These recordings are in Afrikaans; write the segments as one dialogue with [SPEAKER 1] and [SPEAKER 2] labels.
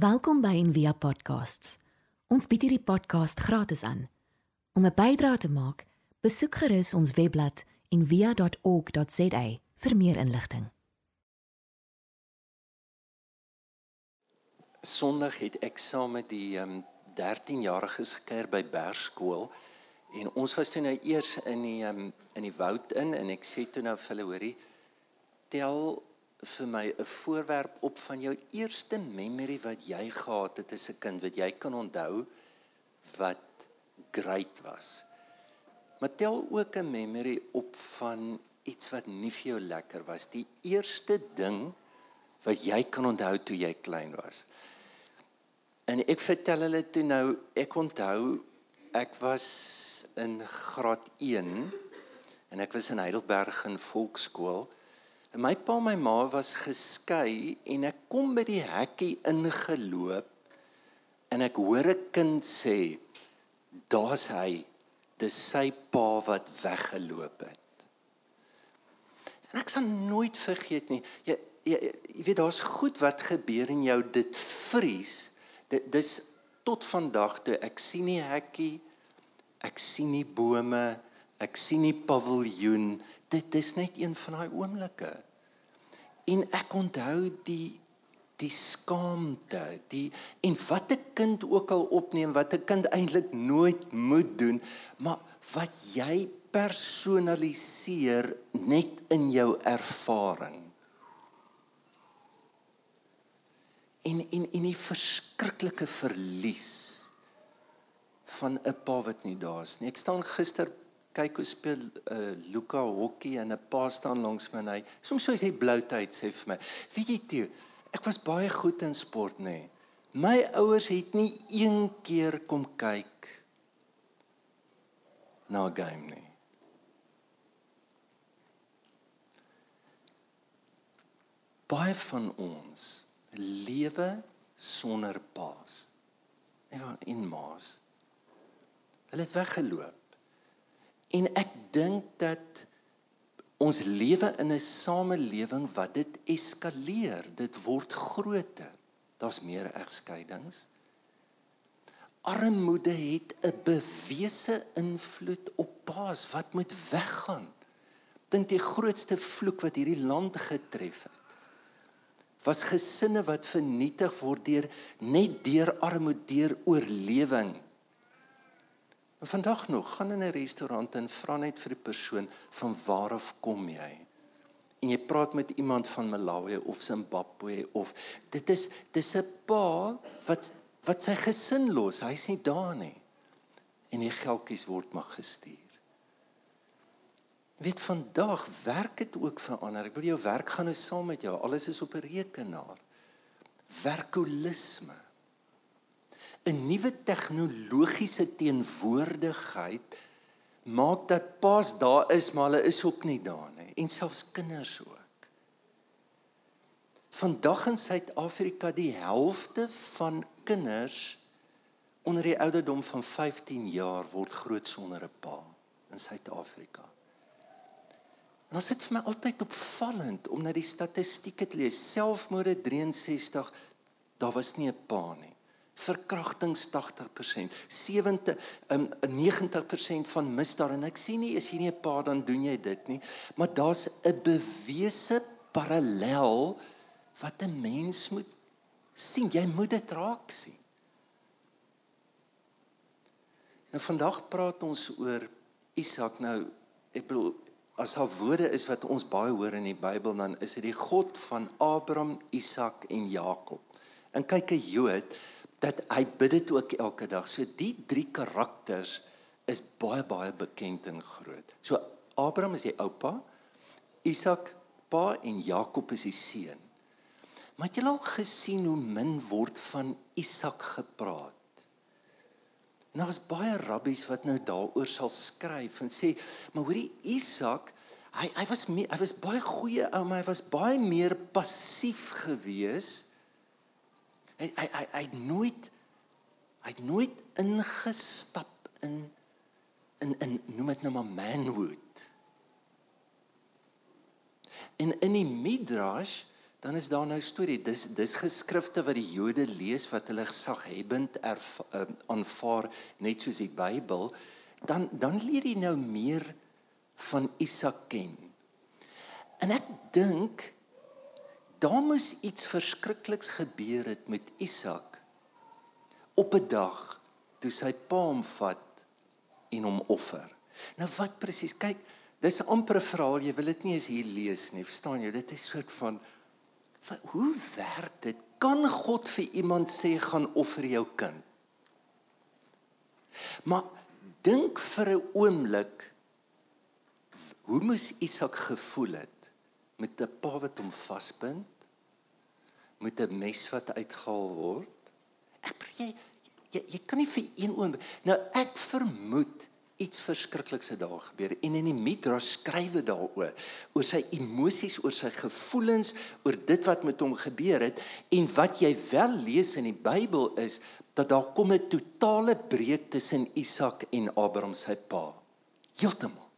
[SPEAKER 1] Welkom by Envia Podcasts. Ons bied hierdie podcast gratis aan. Om 'n bydrae te maak, besoek gerus ons webblad en via.org.za vir meer inligting.
[SPEAKER 2] Sondag het ek saam met die um, 13-jariges gekeer by Bergskool en ons was toe nou eers in die um, in die woud in en ek sê toe nou vir hulle hoorie tel vir my 'n voorwerp op van jou eerste memory wat jy gehad het as 'n kind wat jy kan onthou wat great was. Maar tel ook 'n memory op van iets wat nie vir jou lekker was. Die eerste ding wat jy kan onthou toe jy klein was. En ek vertel hulle toe nou, ek onthou ek was in graad 1 en ek was in Heidelberg in volkskool. En my pa en my ma was geskei en ek kom by die hekkie ingeloop en ek hoor 'n kind sê daar's hy dis sy pa wat weggeloop het. En ek sal nooit vergeet nie. Jy jy, jy weet daar's goed wat gebeur in jou dit vries dit dis tot vandag toe ek sien nie hekkie ek sien nie bome ek sien nie paviljoen dit is net een van daai oomblikke en ek onthou die die skaamte die en wat 'n kind ook al opneem wat 'n kind eintlik nooit moet doen maar wat jy personaliseer net in jou ervaring en en en die verskriklike verlies van 'n pa wat nie daar is nie. Ek staan gister kyk hoe speel uh, Luka hokkie en 'n pa staan langs my en hy soms sou hy blou tyd sê vir my. Weet jy toe, ek was baie goed in sport nê. My ouers het nie een keer kom kyk na 'n game nie. Baie van ons lewe sonder paas. En maas. Hulle het weggeloop. En ek dink dat ons lewe in 'n samelewing wat dit eskaleer, dit word groter. Daar's meer egskeidings. Armoede het 'n bewese invloed op paas wat moet weggaan. Dink die grootste vloek wat hierdie land getref het was gesinne wat vernietig word deur net deur armoede, deur oorlewing. En vandag nog gaan in 'n restaurant en vra net vir die persoon van waar af kom jy? En jy praat met iemand van Malawi of Zimbabwe of dit is dis 'n pa wat wat sy gesin los, hy's nie daar nie. En die geldjies word maar gestuur weet vandag werk dit ook verander. Ek wil jou werk gaan nou saam met jou. Alles is op 'n rekenaar. Werkolisme. 'n Nuwe tegnologiese teenwoordigheid maak dat paas daar is, maar hulle is ook nie daar nie en selfs kinders ook. Vandag in Suid-Afrika die helfte van kinders onder die ouderdom van 15 jaar word groot sonder 'n pa in Suid-Afrika. En dit is vir my altyd opvallend om na die statistieke te lees. Selfmoorde 63, daar was nie 'n pa nie. Verkrachtings 80%, 70 um, 90% van misdaad en ek sien nie as jy nie 'n pa dan doen jy dit nie, maar daar's 'n bewese parallel wat 'n mens moet sien. Jy moet dit raak sien. Nou vandag praat ons oor Isak nou ek bedoel as daar woorde is wat ons baie hoor in die Bybel dan is dit die God van Abraham, Isak en Jakob. En kyk 'n Jood dat hy bid dit ook elke dag. So die drie karakters is baie baie bekend en groot. So Abraham is die oupa, Isak pa en Jakob is die seun. Maar het jy al gesien hoe min word van Isak gepraat? Nou is baie rabbies wat nou daaroor sal skryf en sê, maar hoorie Isak, hy hy was mee, hy was baie goeie ou, maar hy was baie meer passief gewees. Hy hy hy het nooit hy het nooit ingestap in in in noem dit nou maar manhood. En in die Midrash dan is daar nou storie. Dis dis geskrifte wat die Jode lees wat hulle gesaghebend uh, aanvaar net soos die Bybel, dan dan leer jy nou meer van Isak ken. En ek dink daar moes iets verskrikliks gebeur het met Isak op 'n dag toe sy pa hom vat en hom offer. Nou wat presies? Kyk, dis 'n amper verhaal, jy wil dit nie eens hier lees nie, verstaan jy? Dit is soort van wat, hoe werk dit? Kan God vir iemand sê gaan offer jou kind? Maar dink vir 'n oomblik hoe moes Isak gevoel het met 'n pa wat hom vasbind? Met 'n mes wat uitgehaal word? Ek jy jy, jy kan nie vir een oomblik nou ek vermoed iets verskrikliks het daar gebeur en in die Midrash skrywe daaroor oor sy emosies, oor sy gevoelens, oor dit wat met hom gebeur het en wat jy wel lees in die Bybel is dat daar kom 'n totale breek tussen Isak en Abraham sy pa. Heeltemal.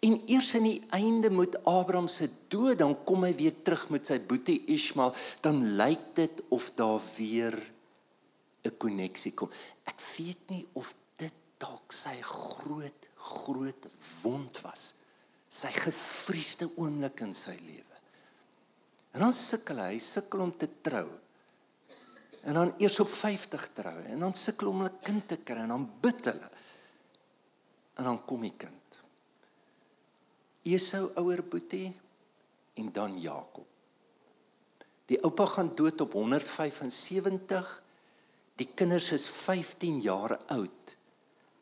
[SPEAKER 2] En eers in die einde met Abraham se dood, dan kom hy weer terug met sy boetie Ismael, dan lyk dit of daar weer 'n koneksie kom. Ek weet nie of dit dalk sy groot groot wond was. Sy gevriesde oomblik in sy lewe. En dan sukkel hy, sukkel om te trou. En dan eers op 50 trou en dan sukkel om 'n kind te kry en dan bid hulle. En dan kom die kind. Esau ouer boetie en dan Jakob. Die oupa gaan dood op 175 Die kinders is 15 jaar oud.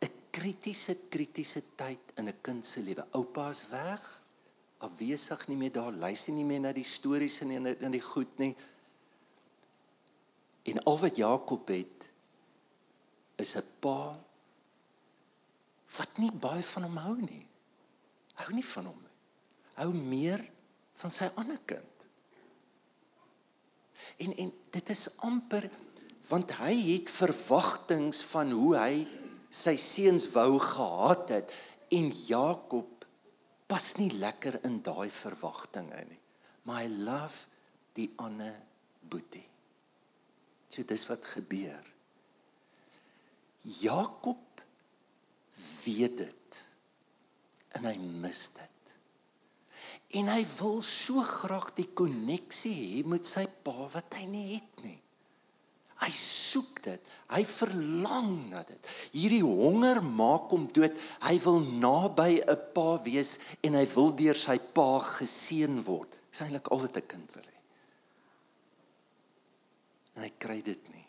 [SPEAKER 2] 'n Kritiese kritiese tyd in 'n kind se lewe. Oupa is weg, afwesig nie meer daar, luister nie meer na die stories en in in die goed nie. En al wat Jakob het is 'n pa wat nie baie van hom hou nie. Hou nie van hom nie. Hou meer van sy ander kind. En en dit is amper want hy het verwagtinge van hoe hy sy seuns wou gehad het en Jakob pas nie lekker in daai verwagtinge nie maar hy love die ander boetie so dis wat gebeur Jakob weet dit en hy mis dit en hy wil so graag die koneksie hê met sy pa wat hy nie het nie Hy soek dit. Hy verlang na dit. Hierdie honger maak hom dood. Hy wil naby 'n pa wees en hy wil deur sy pa geseën word. Dis eintlik al wat 'n kind wil hê. En hy kry dit nie.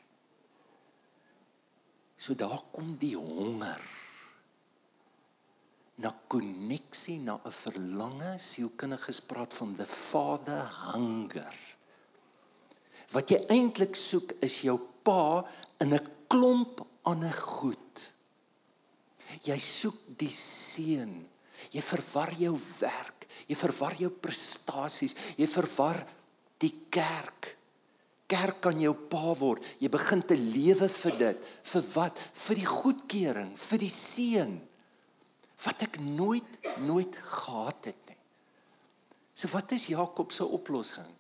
[SPEAKER 2] So daar kom die honger na koneksie, na 'n verlange, sielkundiges praat van the father hunger. Wat jy eintlik soek is jou pa in 'n klomp ander goed. Jy soek die seën. Jy verwar jou werk, jy verwar jou prestasies, jy verwar die kerk. Kerk kan jou pa word. Jy begin te lewe vir dit. Vir wat? Vir die goedkeuring, vir die seën wat ek nooit nooit gehad het nie. So wat is Jakob se oplossing?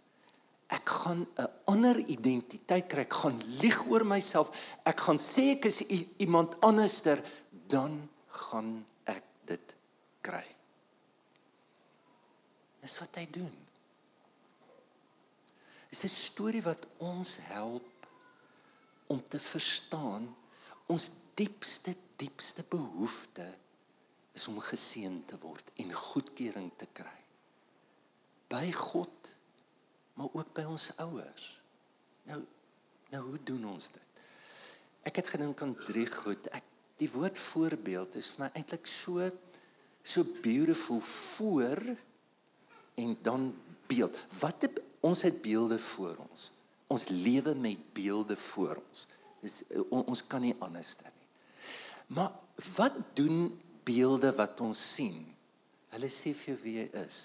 [SPEAKER 2] ek gaan 'n ander identiteit kry. Ek gaan lieg oor myself. Ek gaan sê ek is iemand anderster, dan gaan ek dit kry. Dis wat hy doen. Dis 'n storie wat ons help om te verstaan ons diepste diepste behoefte is om geseën te word en goedkeuring te kry by God maar ook by ons ouers. Nou nou hoe doen ons dit? Ek het gedink aan drie goed. Ek die woord voorbeeld is vir my eintlik so so beautiful voor en dan beeld. Wat het, ons het beelde voor ons. Ons lewe met beelde voor ons. Dis on, ons kan nie anders doen nie. Maar wat doen beelde wat ons sien? Hulle sê vir wie jy is.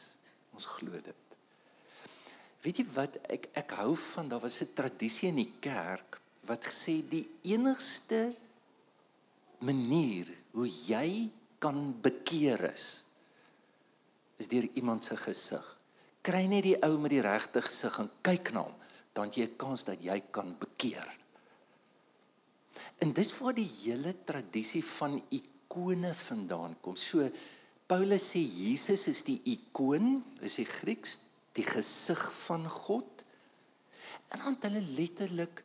[SPEAKER 2] Ons glo dit. Weet jy wat ek ek hou van daar was 'n tradisie in die kerk wat gesê die enigste manier hoe jy kan bekeer is is deur iemand se gesig. kry net die ou met die regte gesig en kyk na hom, dan jy 'n kans dat jy kan bekeer. En dis waar die hele tradisie van ikone vandaan kom. So Paulus sê Jesus is die ikoon, is die Grieks, die gesig van God. En dan het hulle letterlik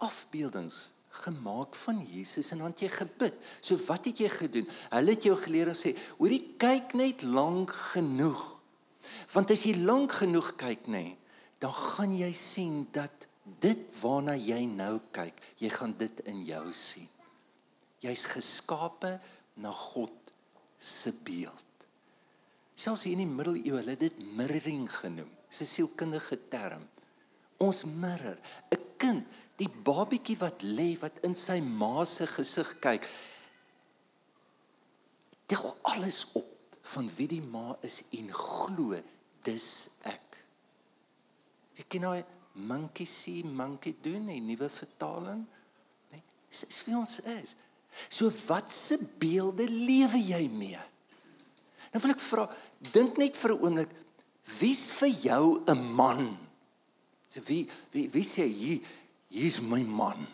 [SPEAKER 2] afbeeldings gemaak van Jesus en dan het jy gebid. So wat het jy gedoen? Hulle het jou geleer en sê, hoorie kyk net lank genoeg. Want as jy lank genoeg kyk nê, nee, dan gaan jy sien dat dit waarna jy nou kyk, jy gaan dit in jou sien. Jy's geskape na God se beeld. Selfs hier in die middeleeue, hulle het dit mirroring genoem. Dis 'n sielkundige term. Ons mirror 'n kind, die babietjie wat lê wat in sy ma se gesig kyk. Tel alles op van wie die ma is en glo dis ek. Jy ken nou monkey see monkey doen in nuwe vertaling. Nee, dis wie ons is. So wat se beelde lewe jy mee? Nou wil ek vra, dink net vir 'n oomblik, wie's vir jou 'n man? So wie wie wie sê hier hier's my man.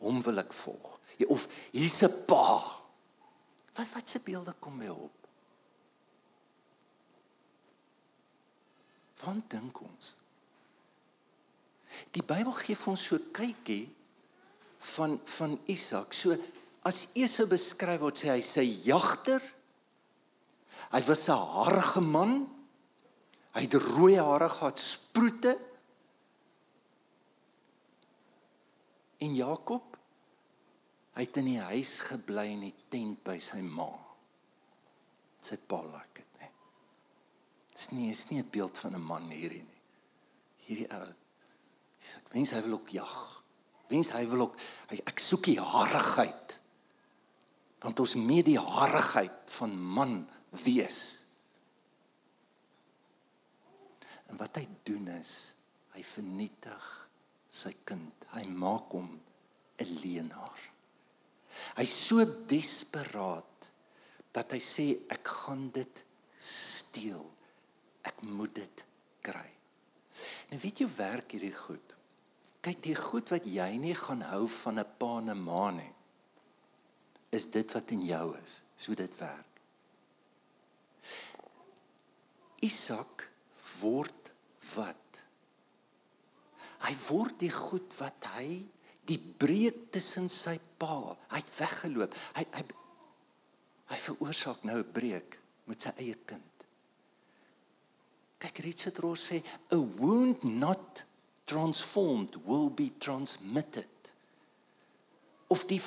[SPEAKER 2] Hom wil ek volg. Of hier's 'n pa. Wat wat se beelde kom my op? Wat dink ons? Die Bybel gee vir ons so kykie van van Isak. So as Esau beskryf word sê hy sy jagter. Hy was 'n harige man. Hy het rooi hare gehad, sproete. En Jakob hy het in die huis gebly in die tent by sy ma. Sy pa like dit, né? Dis nie is nie 'n beeld van 'n man hierdie nie. Hierdie ou sê ek wens hy wil ook jag. Wens hy wil ook hy, ek soek die harigheid. Want ons mee die harigheid van man wees. En wat hy doen is hy vernietig sy kind. Hy maak hom 'n leenaar. Hy's so desperaat dat hy sê ek gaan dit steel. Ek moet dit kry. Nou weet jy werk hierdie goed. Kyk, die goed wat jy nie gaan hou van 'n pa en 'n ma nie, is dit wat in jou is. So dit werk. Isak word wat Hy word die goed wat hy die breek tussen sy pa. Hy het weggeloop. Hy hy hy veroorsaak nou 'n breek met sy eie kind. Kyk Richard Ross sê a wound not transformed will be transmitted. Of die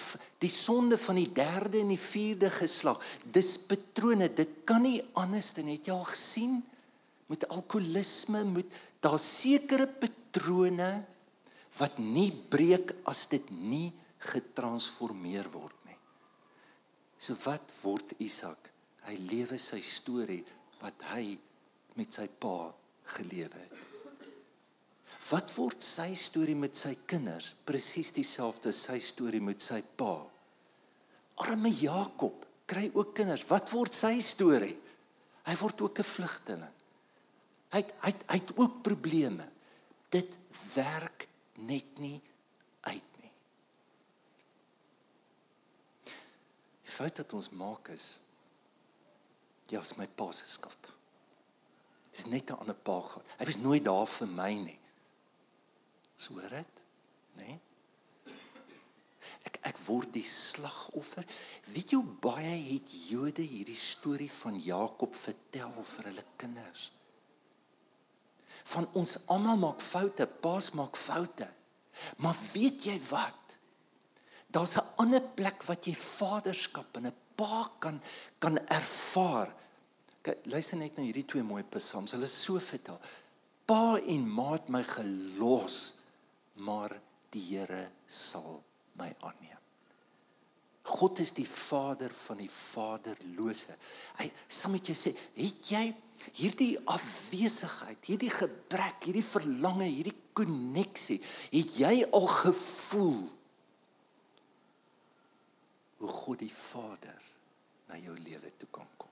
[SPEAKER 2] die sonde van die derde en die vierde geslag, dis patrone, dit kan nie anders dan het jy al gesien met alkoholisme, met daar sekere patrone wat nie breek as dit nie getransformeer word nie. So wat word Isak? Hy lewe sy storie wat hy met sy pa gelewe het. Wat word sy storie met sy kinders? Presies dieselfde sy storie met sy pa. Arme Jakob kry ook kinders. Wat word sy storie? Hy word ook 'n vlugteling. Hy hy hy het ook probleme dit werk net nie uit nie. Die fout wat ons maak is ja, is my pa se skuld. Dis net 'n ander pa gehad. Hy was nooit daar vir my nie. So hoor dit, né? Nee? Ek ek word die slagoffer. Weet jy hoe baie het Jode hierdie storie van Jakob vertel vir hulle kinders? van ons almal maak foute, paas maak foute. Maar weet jy wat? Daar's 'n ander plek wat jy vaderskap en 'n pa kan kan ervaar. Kyk, luister net na hierdie twee mooi psalms. Hulle is so vertel. Pa en ma het my gelos, maar die Here sal my aanneem. God is die Vader van die vaderlose. Hy sê met jou sê, het jy hierdie afwesigheid, hierdie gebrek, hierdie verlange, hierdie koneksie, het jy al gevoel hoe God die Vader na jou lewe toe kan kom.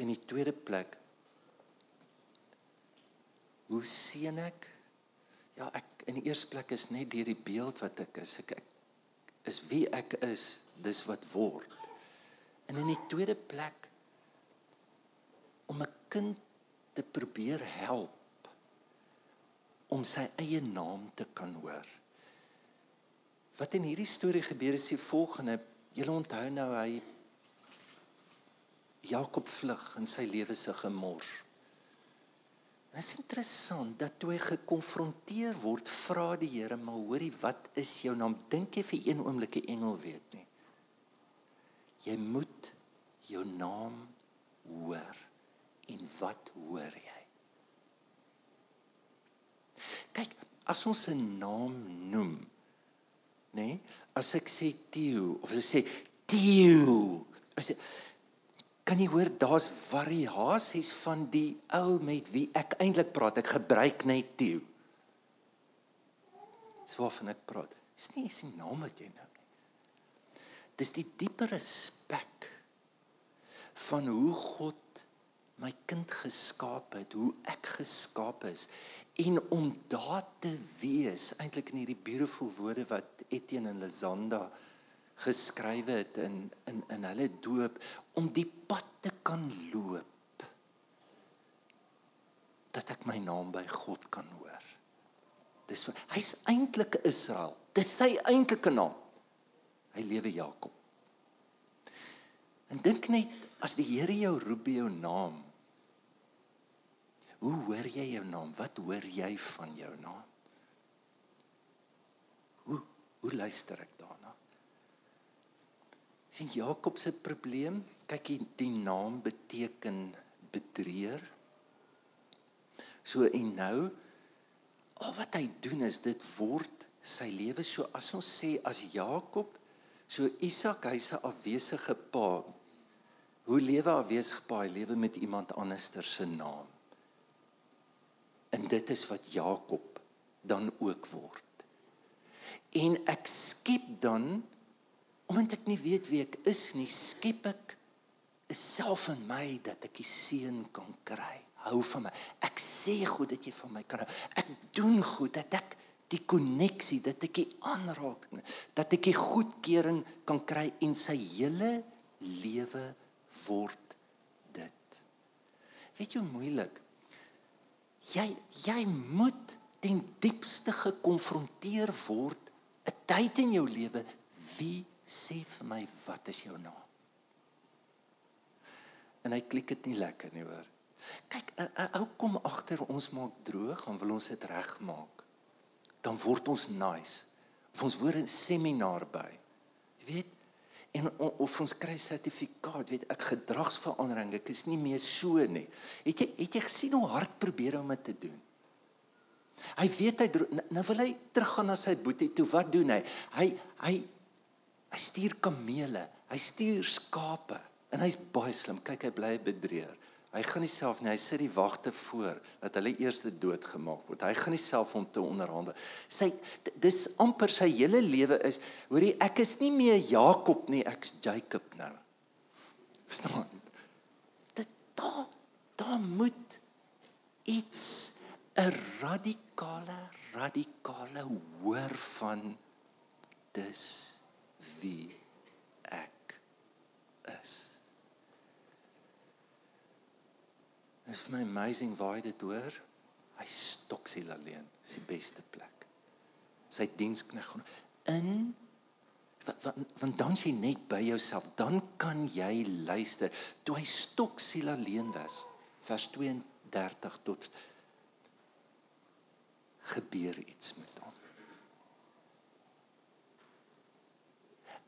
[SPEAKER 2] In die tweede plek Hoe seën ek? Ja, ek in die eerste plek is net deur die beeld wat ek is. Ek, ek is wie ek is, dis wat word. En in die tweede plek om 'n kind te probeer help om sy eie naam te kan hoor. Wat in hierdie storie gebeur is die volgende. Julle onthou nou hy Jakob vlug in sy lewe se gemors. Dit is interessant dat toe hy gekonfronteer word, vra die Here, "Maar hoorie, wat is jou naam? Dink jy vir een oomblik 'n engel weet nie? Jy moet jou naam hoor. En wat hoor jy? Kyk, as ons 'n naam noem, nê? Nee, as ek sê Theo of as ek sê Theo, as ek kan jy hoor daar's variasies van die ou met wie ek eintlik praat. Ek gebruik net Theo. Dis waarvan ek praat. Dis nie die naam wat jy nou nie. Dis die diepe respek van hoe God my kind geskaap het, hoe ek geskaap is en om daar te wees, eintlik in hierdie beautiful woorde wat Etienne en Lazanda geskrywe het in in in hulle doop om die pad te kan loop dat ek my naam by God kan hoor. Dis hy's eintlik Israel. Dis sy eintlike naam. Hy lewe Jakob. En dink net as die Here jou roep by jou naam. Hoe hoor jy jou naam? Wat hoor jy van jou naam? Hoe hoe luister ek? Sien Jakob se probleem, kyk die, die naam beteken bedrieër. So en nou al wat hy doen is dit word sy lewe so as ons sê as Jakob so Isak hy's 'n afwesige pa. Hoe lewe afwesige pa? Hy lewe met iemand anderster se naam. En dit is wat Jakob dan ook word. En ek skep dan omdat ek nie weet wie ek is nie, skep ek self in my dat ek die seën kan kry. Hou van my. Ek sê goed dat jy van my kan hou. Ek doen goed dat ek die koneksie, dat ek die aanraking, dat ek die goedkeuring kan kry en sy hele lewe word dit. Weet jy hoe moeilik? Jy jy moet ten diepste gekonfronteer word 'n tyd in jou lewe wie sê vir my wat is jou naam? En hy klik dit nie lekker nie hoor. Kyk, 'n ou kom agter ons maak droog en wil ons dit regmaak. Dan word ons nice. Of ons word 'n seminar by. Jy weet, en of ons kry sertifikaat, weet ek gedragsverandering, ek is nie meer so nie. Het jy het jy gesien hoe hard probeer om dit te doen? Hy weet hy nou wil hy teruggaan na sy boetie toe. Wat doen hy? Hy hy Hy stuur kamele, hy stuur skape en hy's baie slim. Kyk, hy bly bedreer. Hy gaan nie self nie, hy sit die wagte voor dat hulle eers dood gemaak word. Hy gaan nie self om te onderhandel. Sy dis amper sy hele lewe is, hoorie, ek is nie meer Jakob nie, ek's Jacob nou. Verstaan? Dit daar daar moet iets 'n radikale radikale hoor van dis wie ek is. Dit is my amazing waar dit hoor. Hy stok siel alleen, die beste plek. Sy dienskneg in want, want dan jy net by jouself, dan kan jy luister. Toe hy stok siel alleen was, vers 32 tot gebeur iets met hom.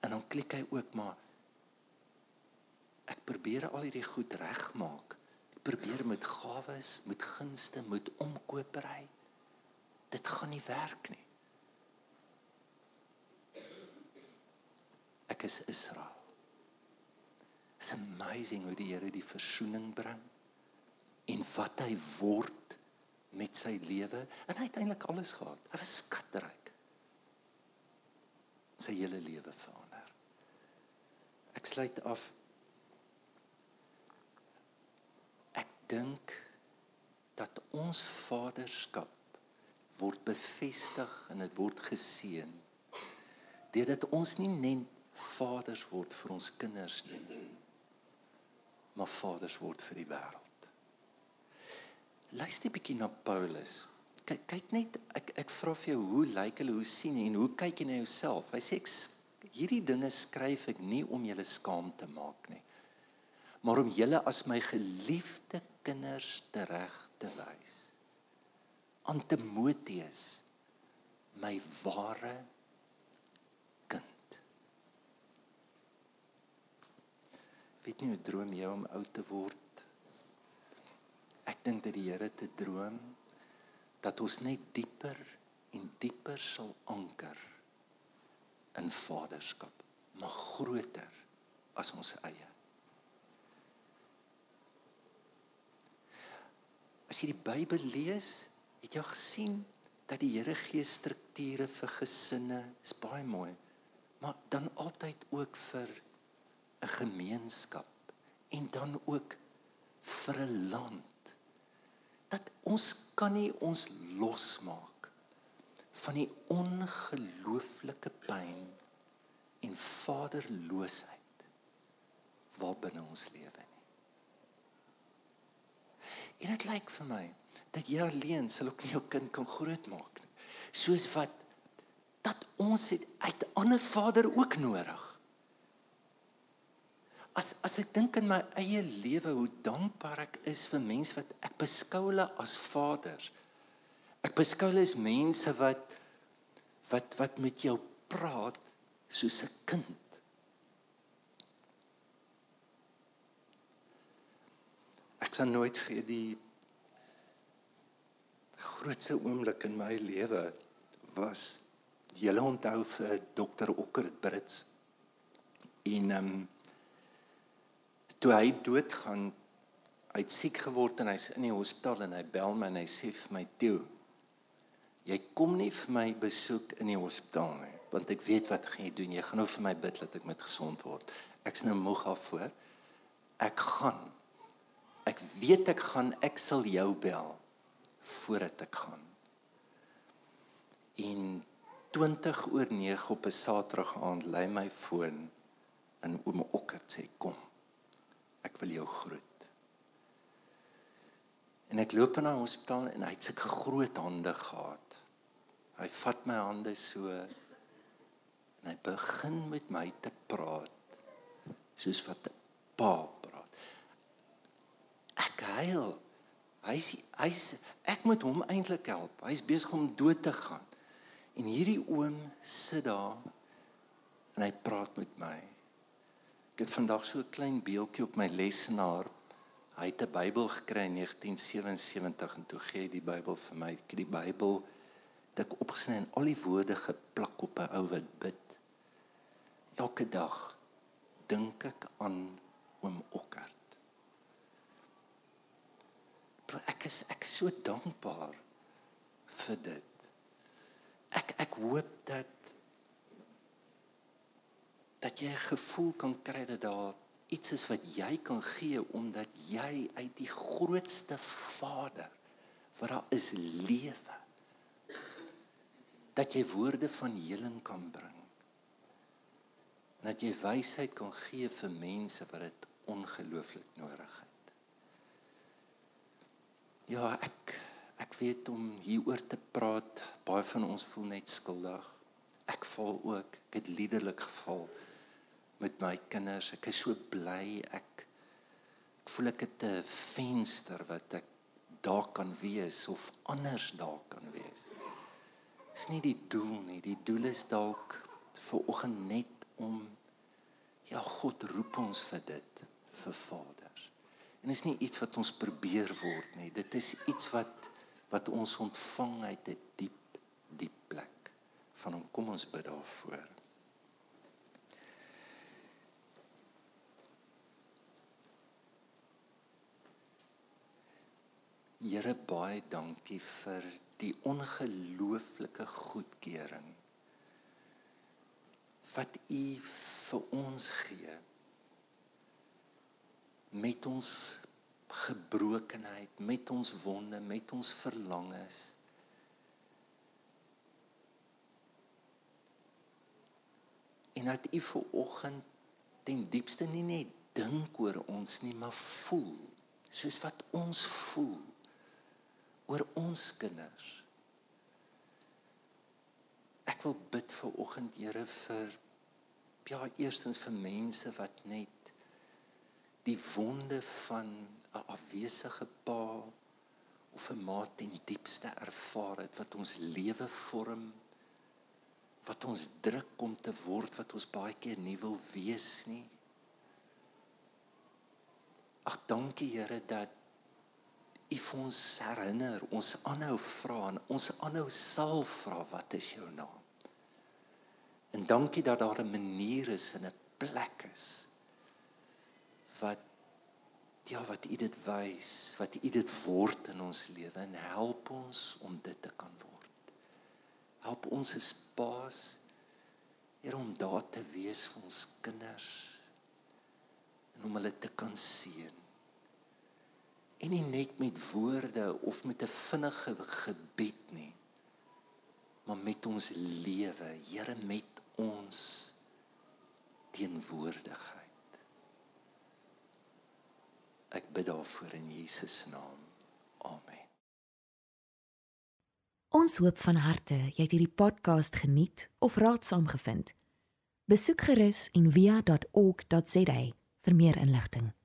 [SPEAKER 2] En dan klik hy ook maar ek probeer al hierdie goed regmaak. Ek probeer met gawes, met gunste, met omkopery. Dit gaan nie werk nie. Ek is Israel. It's amazing hoe die Here die verzoening bring en wat hy word met sy lewe en hy het eintlik alles gehad. Hy was skatryk. Sy hele lewe vir Ek sluit af. Ek dink dat ons vaderskap word bevestig en dit word geseën. Deurdat ons nie net vaders word vir ons kinders nie, maar vaders word vir die wêreld. Luister bietjie na Paulus. Kyk kyk net ek ek vra vir jou hoe lyk hulle hoe sien jy en hoe kyk jy na jouself? Hy sê ek hierdie dinge skryf ek nie om julle skaam te maak nie, maar om julle as my geliefde kinders tereg te wys. Aan Timoteus, my ware kind. Weet nie hoe droom jy om oud te word? Ek dink dat die Here te droom dat ons net dieper en dieper sal anker in vaderskap, maar groter as ons eie. As jy die Bybel lees, het jy gesien dat die Here gee strukture vir gesinne, is baie mooi. Maar dan altyd ook vir 'n gemeenskap en dan ook vir 'n land. Dat ons kan nie ons losmaak van die ongelooflike pyn en vaderloosheid waarbinne ons lewe nie. En dit lyk vir my dat jy alleen sal ook nie jou kind kan grootmaak nie. Soos wat dat ons het uit 'n ander vader ook nodig. As as ek dink in my eie lewe hoe dankbaar ek is vir mense wat ek beskou hulle as vaders. Ek beskou hulle as mense wat wat wat met jou praat soos 'n kind. Ek sal nooit vir die grootste oomblik in my lewe was julle onthou vir dokter Okker Brits. En ehm um, toe hy doodgaan, hy't siek geword en hy's in die hospitaal en hy bel my en hy sê vir my toe jy kom nie vir my besoek in die hospitaal nie want ek weet wat gaan jy doen. Jy gaan nou vir my bid dat ek met gesond word. Ek's nou moeg af voor ek gaan. Ek weet ek gaan. Ek sal jou bel voordat ek gaan. En 20 oor 9 op 'n Saterdag aand lê my foon in oom Okker sê kom. Ek wil jou groet. En ek loop na die hospitaal en hy het sulke groot hande gehad Hy vat my hande so en hy begin met my te praat soos wat 'n pa praat. Ek huil. Hy's hy's ek moet hom eintlik help. Hy's besig om dood te gaan. En hierdie oom sit daar en hy praat met my. Ek het vandag so 'n klein beeldjie op my lesenaar. Hy het 'n Bybel gekry in 1977 en toe gee hy die Bybel vir my. Ek het die Bybel ek opgesny en al die woorde geplak op 'n ou wat bid. Elke dag dink ek aan oom Okkert. Ek is ek is so dankbaar vir dit. Ek ek hoop dat dat jy 'n gevoel kan kry dat daar iets is wat jy kan gee omdat jy uit die grootste Vader wat daar is lewe dat jy woorde van heling kan bring. En dat jy wysheid kan gee vir mense wat dit ongelooflik nodig het. Ja, ek ek weet om hieroor te praat, baie van ons voel net skuldig. Ek val ook, ek het liderlik geval met my kinders. Ek is so bly ek ek voel ek het 'n venster wat ek daar kan wees of anders daar kan wees is nie die doel nie. Die doel is dalk vir oggend net om ja, God roep ons vir dit vir vaders. En is nie iets wat ons probeer word nie. Dit is iets wat wat ons ontvang uit 'n die diep diep plek van hom. Kom ons bid daarvoor. Here baie dankie vir die ongelooflike goedkeuring wat U vir ons gee met ons gebrokenheid, met ons wonde, met ons verlangens. En dat U vir oggend ten diepste nie net dink oor ons nie, maar voel soos wat ons voel oor ons kinders. Ek wil bid vir oggend Here vir ja, eerstens vir mense wat net die wonde van 'n afwesige pa of 'n ma ten diepste ervaar het wat ons lewe vorm wat ons druk om te word wat ons baie keer nie wil wees nie. Ag dankie Here dat U vir ons herinner, ons aanhou vra en ons aanhou sal vra wat is jou naam? En dankie dat daar 'n manier is en 'n plek is wat ja wat U dit wys, wat U dit word in ons lewe en help ons om dit te kan word. Help ons as paas Here om daar te wees vir ons kinders en om hulle te kan seën. En nie net met woorde of met 'n vinnige gebed nie, maar met ons lewe, Here met ons teenwoordigheid. Ek bid daarvoor in Jesus naam. Amen.
[SPEAKER 1] Ons hoop van harte jy het hierdie podcast geniet of raadsaam gevind. Besoek gerus en via.ok.za vir meer inligting.